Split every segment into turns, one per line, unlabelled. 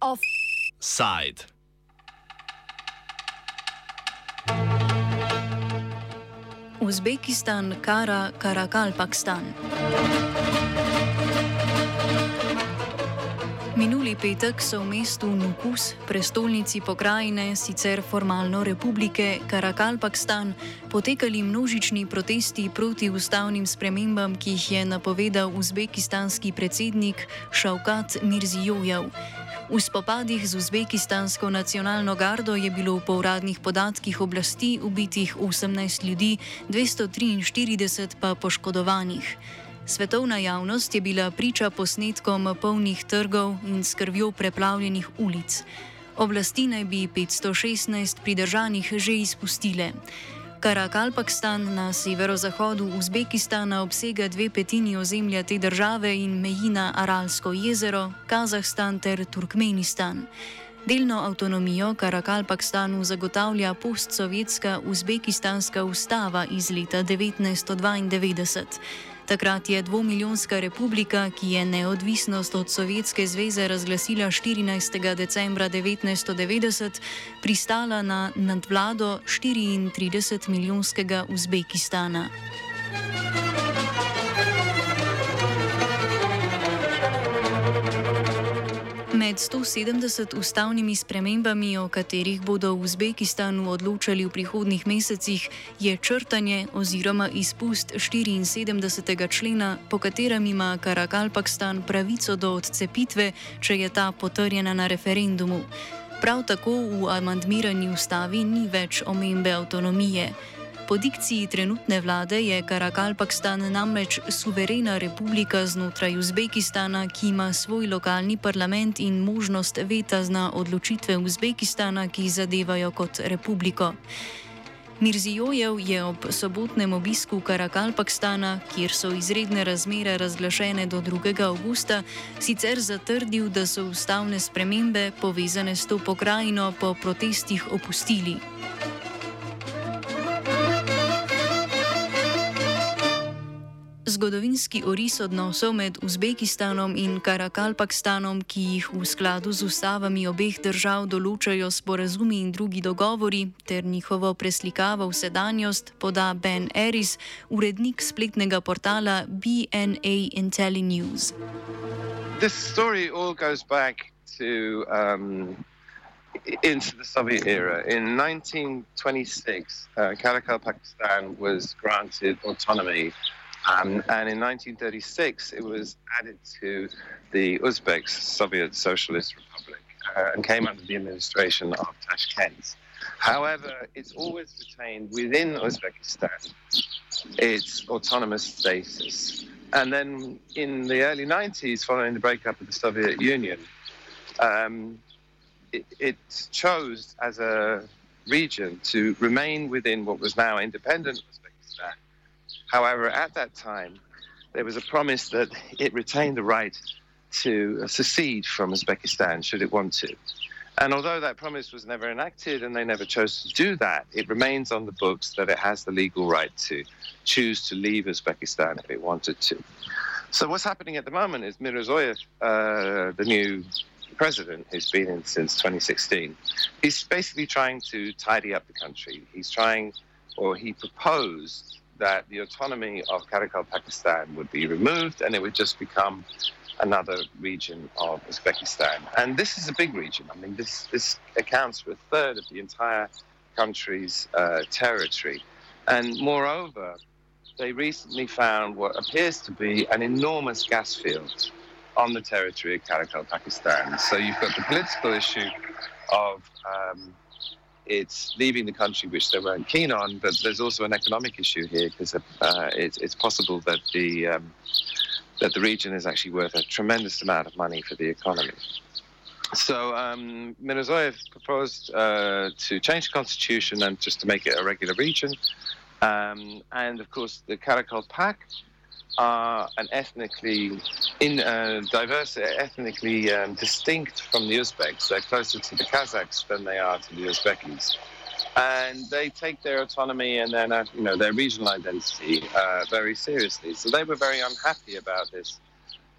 Offside.
Uzbekistan, Kara, Karakalpakstan. Minuli petek so v mestu Nukus, prestolnici pokrajine, sicer formalno republike Karakalpakstan, potekali množični protesti proti ustavnim spremembam, ki jih je napovedal uzbekistanski predsednik Šavkat Mirzijojev. V spopadih z uzbekistansko nacionalno gardo je bilo po uradnih podatkih oblasti ubitih 18 ljudi, 243 pa poškodovanih. Svetovna javnost je bila priča posnetkom polnih trgov in skrvjo preplavljenih ulic. Oblasti naj bi 516 pridržanih že izpustile. Karakalpakstan na severozahodu Uzbekistana obsega dve petini ozemlja te države in meji na Aralsko jezero, Kazahstan ter Turkmenistan. Delno avtonomijo Karakalpakstanu zagotavlja postsovjetska uzbekistanska ustava iz leta 1992. Takrat je dvomilijonska republika, ki je neodvisnost od Sovjetske zveze razglasila 14. decembra 1990, pristala na nadvlado 34 milijonskega Uzbekistana. Med 170 ustavnimi spremembami, o katerih bodo v Uzbekistanu odločali v prihodnih mesecih, je črtanje oziroma izpust 74. člena, po katerem ima Karakalpakstan pravico do odcepitve, če je ta potrjena na referendumu. Prav tako v amandmirani ustavi ni več omembe avtonomije. Po dikciji trenutne vlade je Karakalpakstan namreč suverena republika znotraj Uzbekistana, ki ima svoj lokalni parlament in možnost veta na odločitve Uzbekistana, ki zadevajo kot republiko. Mirzijojev je ob sobotnem obisku Karakalpakstana, kjer so izredne razmere razglašene do 2. augusta, sicer zatrdil, da so ustavne spremembe povezane s to pokrajino po protestih opustili. Zgodovinski oris odnosov med Uzbekistanom in Karakalpakstanom, ki jih v skladu z ustavami obeh držav določajo sporazumi in drugi dogovori, ter njihovo preslikavo v sedanjost, poda Ben Eris, urednik spletnega portala BNA IntelliNews.
This story all goes back to um, into the Soviet era. In 1926, uh, Karakal, Pakistan was granted autonomy Um, and in 1936, it was added to the Uzbek Soviet Socialist Republic uh, and came under the administration of Tashkent. However, it's always retained within Uzbekistan its autonomous status. And then in the early 90s, following the breakup of the Soviet Union, um, it, it chose as a region to remain within what was now independent Uzbekistan However, at that time, there was a promise that it retained the right to secede from Uzbekistan should it want to. And although that promise was never enacted and they never chose to do that, it remains on the books that it has the legal right to choose to leave Uzbekistan if it wanted to. So what's happening at the moment is Mirzoyev, uh, the new president who's been in since 2016, he's basically trying to tidy up the country. He's trying, or he proposed that the autonomy of Karakalpakstan would be removed and it would just become another region of Uzbekistan. And this is a big region. I mean, this, this accounts for a third of the entire country's uh, territory. And moreover, they recently found what appears to be an enormous gas field on the territory of Karakalpakstan. So you've got the political issue of um, it's leaving the country, which they weren't keen on. But there's also an economic issue here because uh, it's, it's, possible that the um, that the region is actually worth a tremendous amount of money for the economy. So um, proposed uh, to change the constitution and just to make it a regular region. Um, and of course, the Karakalpaks are an ethnically in, uh, diverse, ethnically um, distinct from the Uzbeks. They're closer to the Kazakhs than they are to the Uzbekis. and they take their autonomy and their you know their regional identity uh, very seriously. So they were very unhappy about this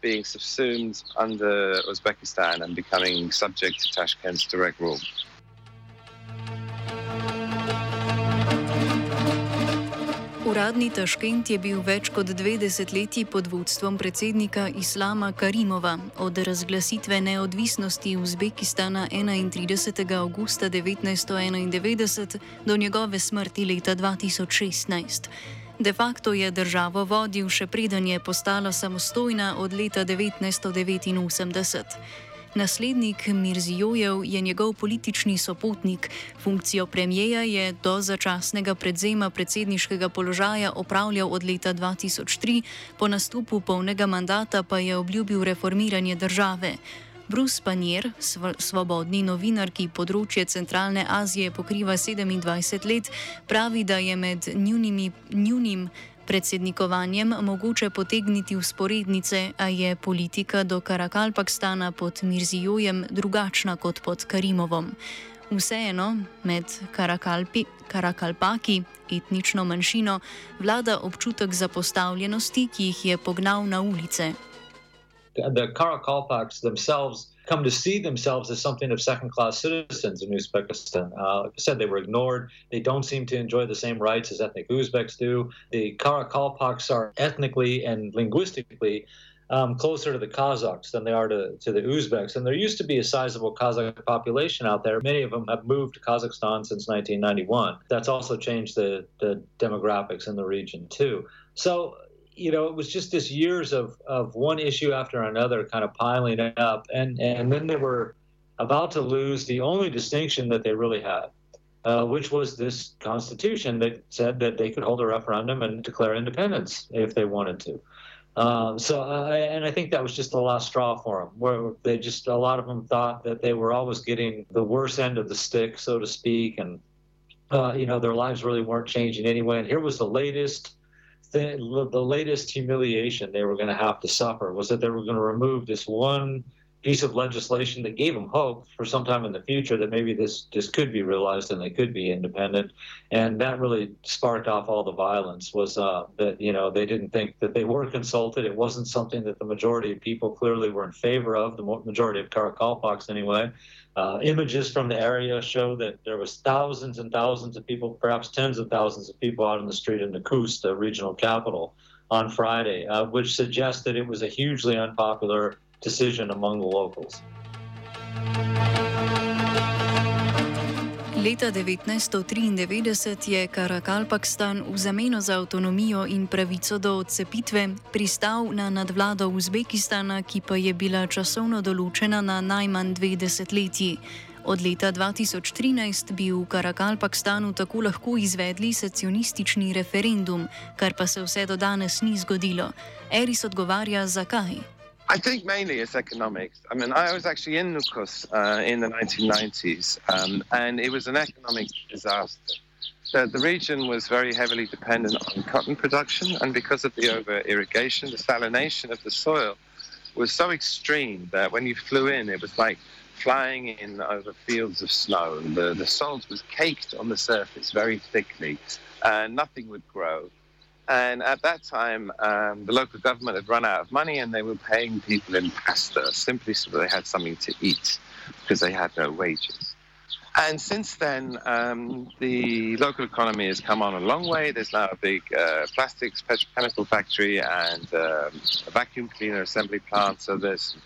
being subsumed under Uzbekistan and becoming subject to Tashkent's direct rule.
Uradni Taškent je bil več kot dve desetletji pod vodstvom predsednika Islama Karimova. Od razglasitve neodvisnosti Uzbekistana 31. augusta 1991 do njegove smrti leta 2016. De facto je državo vodil še preden je postala samostojna od leta 1989. Naslednik Mirzijojev je njegov politični sopotnik. Funkcijo premijeja je do začasnega predzema predsedniškega položaja opravljal od leta 2003, po nastopu polnega mandata pa je obljubil reformiranje države. Bruce Panier, svobodni novinar, ki področje Centralne Azije pokriva 27 let, pravi, da je med njunimi, njunim predsednikovanjem mogoče potegniti usporednice, a je politika do Karakalpakstana pod Mirzijojem drugačna kot pod Karimovom. Vseeno, med Karakalpi, Karakalpaki, etnično manjšino, vlada občutek zapostavljenosti, ki jih je pognal na ulice.
The themselves come to see themselves as something of second class citizens in Uzbekistan. Uh, like I said, they were ignored. They don't seem to enjoy the same rights as ethnic Uzbeks do. The Karakalpaks are ethnically and linguistically um, closer to the Kazakhs than they are to, to the Uzbeks. And there used to be a sizable Kazakh population out there. Many of them have moved to Kazakhstan since 1991. That's also changed the, the demographics in the region, too. So you know, it was just this years of, of one issue after another kind of piling up. And, and then they were about to lose the only distinction that they really had, uh, which was this constitution that said that they could hold a referendum and declare independence if they wanted to. Um, so, uh, and I think that was just the last straw for them, where they just, a lot of them thought that they were always getting the worst end of the stick, so to speak. And, uh, you know, their lives really weren't changing anyway. And here was the latest the, latest humiliation they were going to have to suffer was that they were going to remove this one piece of legislation that gave them hope for some time in the future that maybe this this could be realized and they could be independent. And that really sparked off all the violence was uh, that you know they didn't think that they were consulted. It wasn't something that the majority of people clearly were in favor of the majority of Karakalpaks anyway. Uh, images from the area show that there was thousands and thousands of people, perhaps tens of thousands of people out on the street in Nukus, the regional capital, on Friday, uh, which suggests that it was a hugely unpopular decision among the locals.
Leta 1993 je Karakalpakstan v zameno za avtonomijo in pravico do odcepitve pristal na nadvlado Uzbekistana, ki pa je bila časovno določena na najmanj dve desetletji. Od leta 2013 bi v Karakalpakstanu tako lahko izvedli secesionistični referendum, kar pa se vse do danes ni zgodilo. Eris odgovarja, zakaj.
I think mainly it's economics. I mean, I was actually in Nukus uh, in the 1990s, um, and it was an economic disaster. The, the, region was very heavily dependent on cotton production, and because of the over irrigation, the salination of the soil was so extreme that when you flew in, it was like flying in over fields of snow. The, the salt was caked on the surface very thickly, and nothing would grow. And at that time, um, the local government had run out of money and they were paying people in pasta simply so that they had something to eat because they had no wages. And since then, um, the local economy has come on a long way. There's now a big uh, plastics petrochemical factory and um, a vacuum cleaner assembly plant. So there's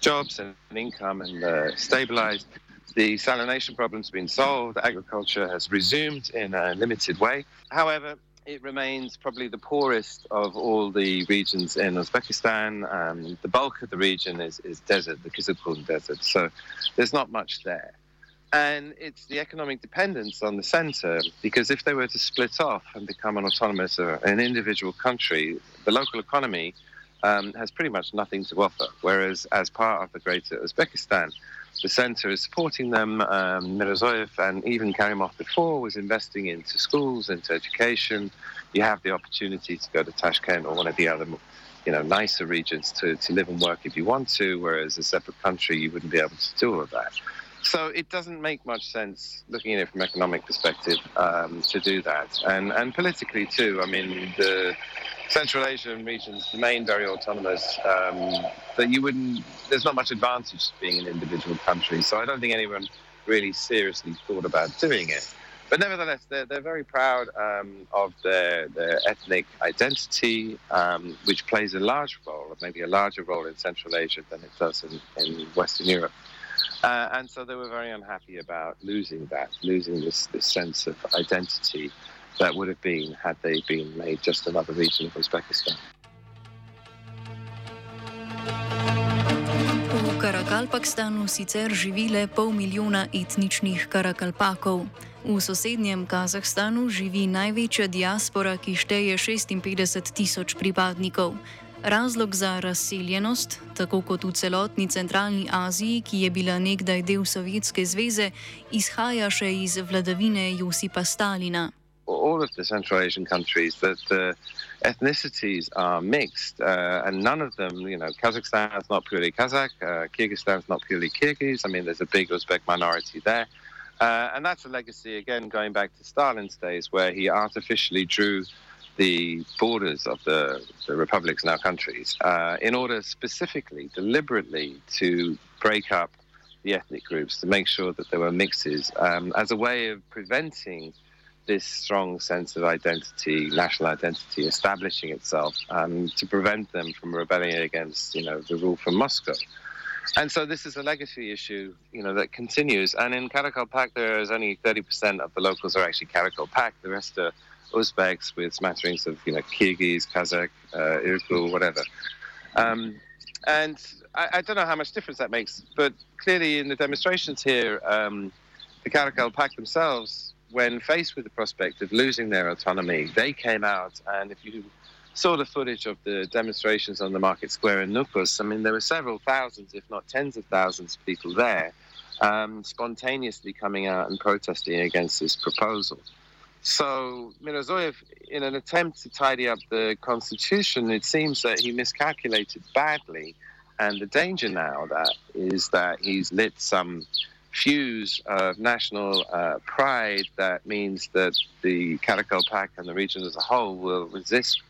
jobs and income and uh, stabilized. The salination problem's been solved. Agriculture has resumed in a limited way. However, it remains probably the poorest of all the regions in Uzbekistan. Um, the bulk of the region is, is desert, the Kyzylkum Desert, so there's not much there. And it's the economic dependence on the center, because if they were to split off and become an autonomous or an individual country, the local economy um, has pretty much nothing to offer. Whereas, as part of the greater Uzbekistan, the center is supporting them. Um, Mirzoyev and even Karimov before was investing into schools, into education. You have the opportunity to go to Tashkent or one of the other, you know, nicer regions to, to live and work if you want to, whereas a separate country, you wouldn't be able to do all of that. So it doesn't make much sense, looking at it from an economic perspective, um, to do that, and and politically too. I mean, the Central Asian regions remain very autonomous. Um, that you wouldn't. There's not much advantage to being an individual country. So I don't think anyone really seriously thought about doing it. But nevertheless, they're, they're very proud um, of their, their ethnic identity, um, which plays a large role, maybe a larger role in Central Asia than it does in, in Western Europe. Uh, and so they were very unhappy about losing that, losing this, this sense of identity that would have been had they been made just another region of Uzbekistan.
V Karakalpakstanu sicer živi le pol milijona etničnih karakalpakov. V sosednjem Kazahstanu živi največja diaspora, ki šteje 56 tisoč pripadnikov. Razlog za razseljenost, tako kot v celotni centralni Aziji, ki je bila nekdaj del Sovjetske zveze, izhaja še iz vladavine Josipa Stalina.
All of the Central Asian countries, that the ethnicities are mixed, uh, and none of them, you know, Kazakhstan is not purely Kazakh, uh, Kyrgyzstan is not purely Kyrgyz. I mean, there's a big Uzbek minority there. Uh, and that's a legacy, again, going back to Stalin's days, where he artificially drew the borders of the, the republics in our countries uh, in order specifically, deliberately, to break up the ethnic groups, to make sure that there were mixes, um, as a way of preventing this strong sense of identity, national identity, establishing itself, um, to prevent them from rebelling against, you know, the rule from Moscow. And so this is a legacy issue, you know, that continues. And in Karakalpak, there is only 30% of the locals are actually Karakalpak. The rest are Uzbeks with smatterings of you know Kyrgyz, Kazakh, uh, Irkul, whatever. Um, and I, I, don't know how much difference that makes, but clearly in the demonstrations here, um, the Karakalpak themselves, when faced with the prospect of losing their autonomy, they came out, and if you saw the footage of the demonstrations on the market square in Nukus, I mean, there were several thousands, if not tens of thousands of people there, um, spontaneously coming out and protesting against this proposal. So Mirzoyev, in an attempt to tidy up the constitution, it seems that he miscalculated badly. And the danger now that is that he's lit some fuse of national uh, pride that means that the Karakol Karakalpak and the region as a whole will resist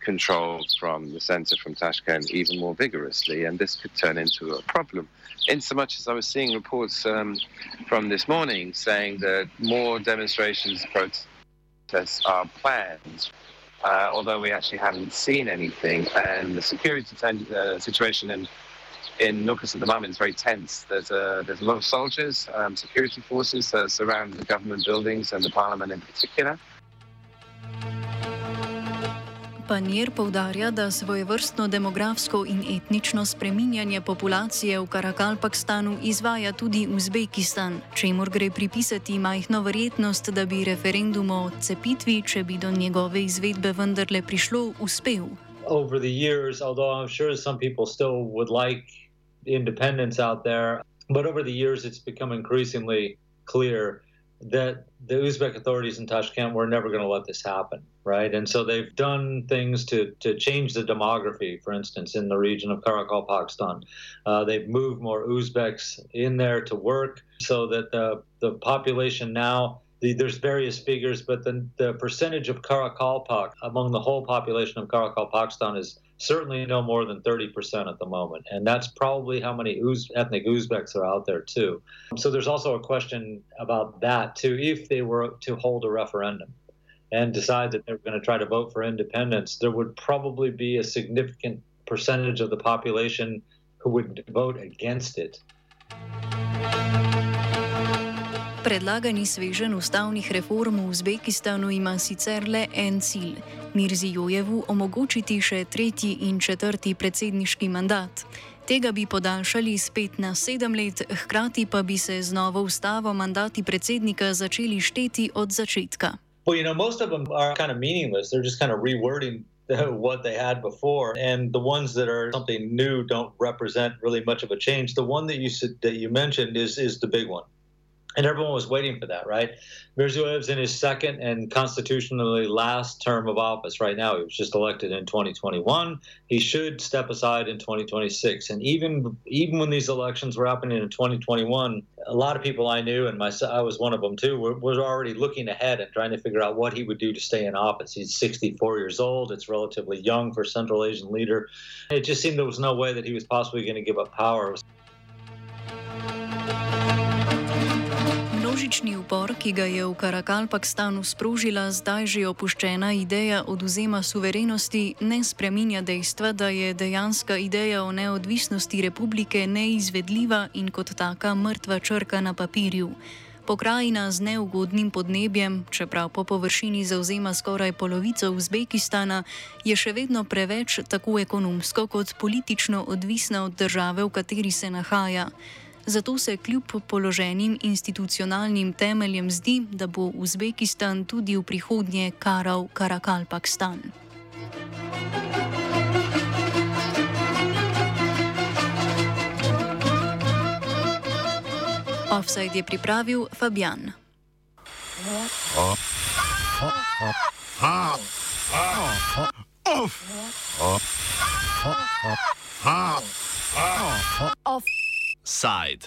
control from the center from Tashkent even more vigorously, and this could turn into a problem. In so much as I was seeing reports um, from this morning saying that more demonstrations, protests, protests are planned, uh, although we actually haven't seen anything. And the security ten- uh, situation in in Nukus at the moment is very tense. There's a there's a lot of soldiers, um, security forces surround the government buildings and the parliament in particular.
Panjer povdarja, da svojevrstno demografsko in etnično spreminjanje populacije v Karakalpakstanu izvaja tudi Uzbekistan, čemur gre pripisati majhno verjetnost, da bi referendum o cepitvi, če bi do njegove izvedbe vendarle prišlo, uspel.
Over the years, although I'm sure some people still would like independence out there, but over the years it's become increasingly clear that the Uzbek authorities in Tashkent were never going to let this happen, right? And so they've done things to, to change the demography, for instance, in the region of Karakalpakstan. Uh, they've moved more Uzbeks in there to work so that the, the population now the, there's various figures, but the, the percentage of Karakalpak among the whole population of Karakalpakstan is certainly no more than 30% at the moment. And that's probably how many Uz- ethnic Uzbeks are out there, too. So there's also a question about that, too, if they were to hold a referendum and decide that they're going to try to vote for independence, there would probably be a significant percentage of the population who would vote against it.
Predlagani svežen ustavnih reform v Uzbekistanu ima sicer le en cilj: Mirzijojevu omogočiti še tretji in četrti predsedniški mandat. Tega bi podaljšali spet na sedem let, hkrati pa bi se z novo ustavo mandati predsednika začeli šteti od začetka.
Well, you know, most of them are kind of meaningless. They're just kind of rewording what they had before, and the ones that are something new don't represent really much of a change. The one that you said that you mentioned is is the big one. And everyone was waiting for that, right? Mirziyoyev's in his second and constitutionally last term of office right now. He was just elected in 2021. He should step aside in 2026. And even even when these elections were happening in 2021, a lot of people I knew, and myself, I was one of them too, were, was already looking ahead and trying to figure out what he would do to stay in office. He's 64 years old. It's relatively young for a Central Asian leader. It just seemed there was no way that he was possibly going to give up power.
Množični upor, ki ga je v Karakalpakstanu sprožila zdaj že opuščena ideja oduzema suverenosti, ne spreminja dejstva, da je dejanska ideja o neodvisnosti republike neizvedljiva in kot taka mrtva črka na papirju. Pokrajina z neugodnim podnebjem, čeprav po površini zauzema skoraj polovico Uzbekistana, je še vedno preveč tako ekonomsko kot politično odvisna od države, v kateri se nahaja zato se kljub položenim institucionalnim temeljem zdi, da bo Uzbekistan tudi v prihodnje karal Karakalpakstan. Offside je pripravil Fabian.
Offside.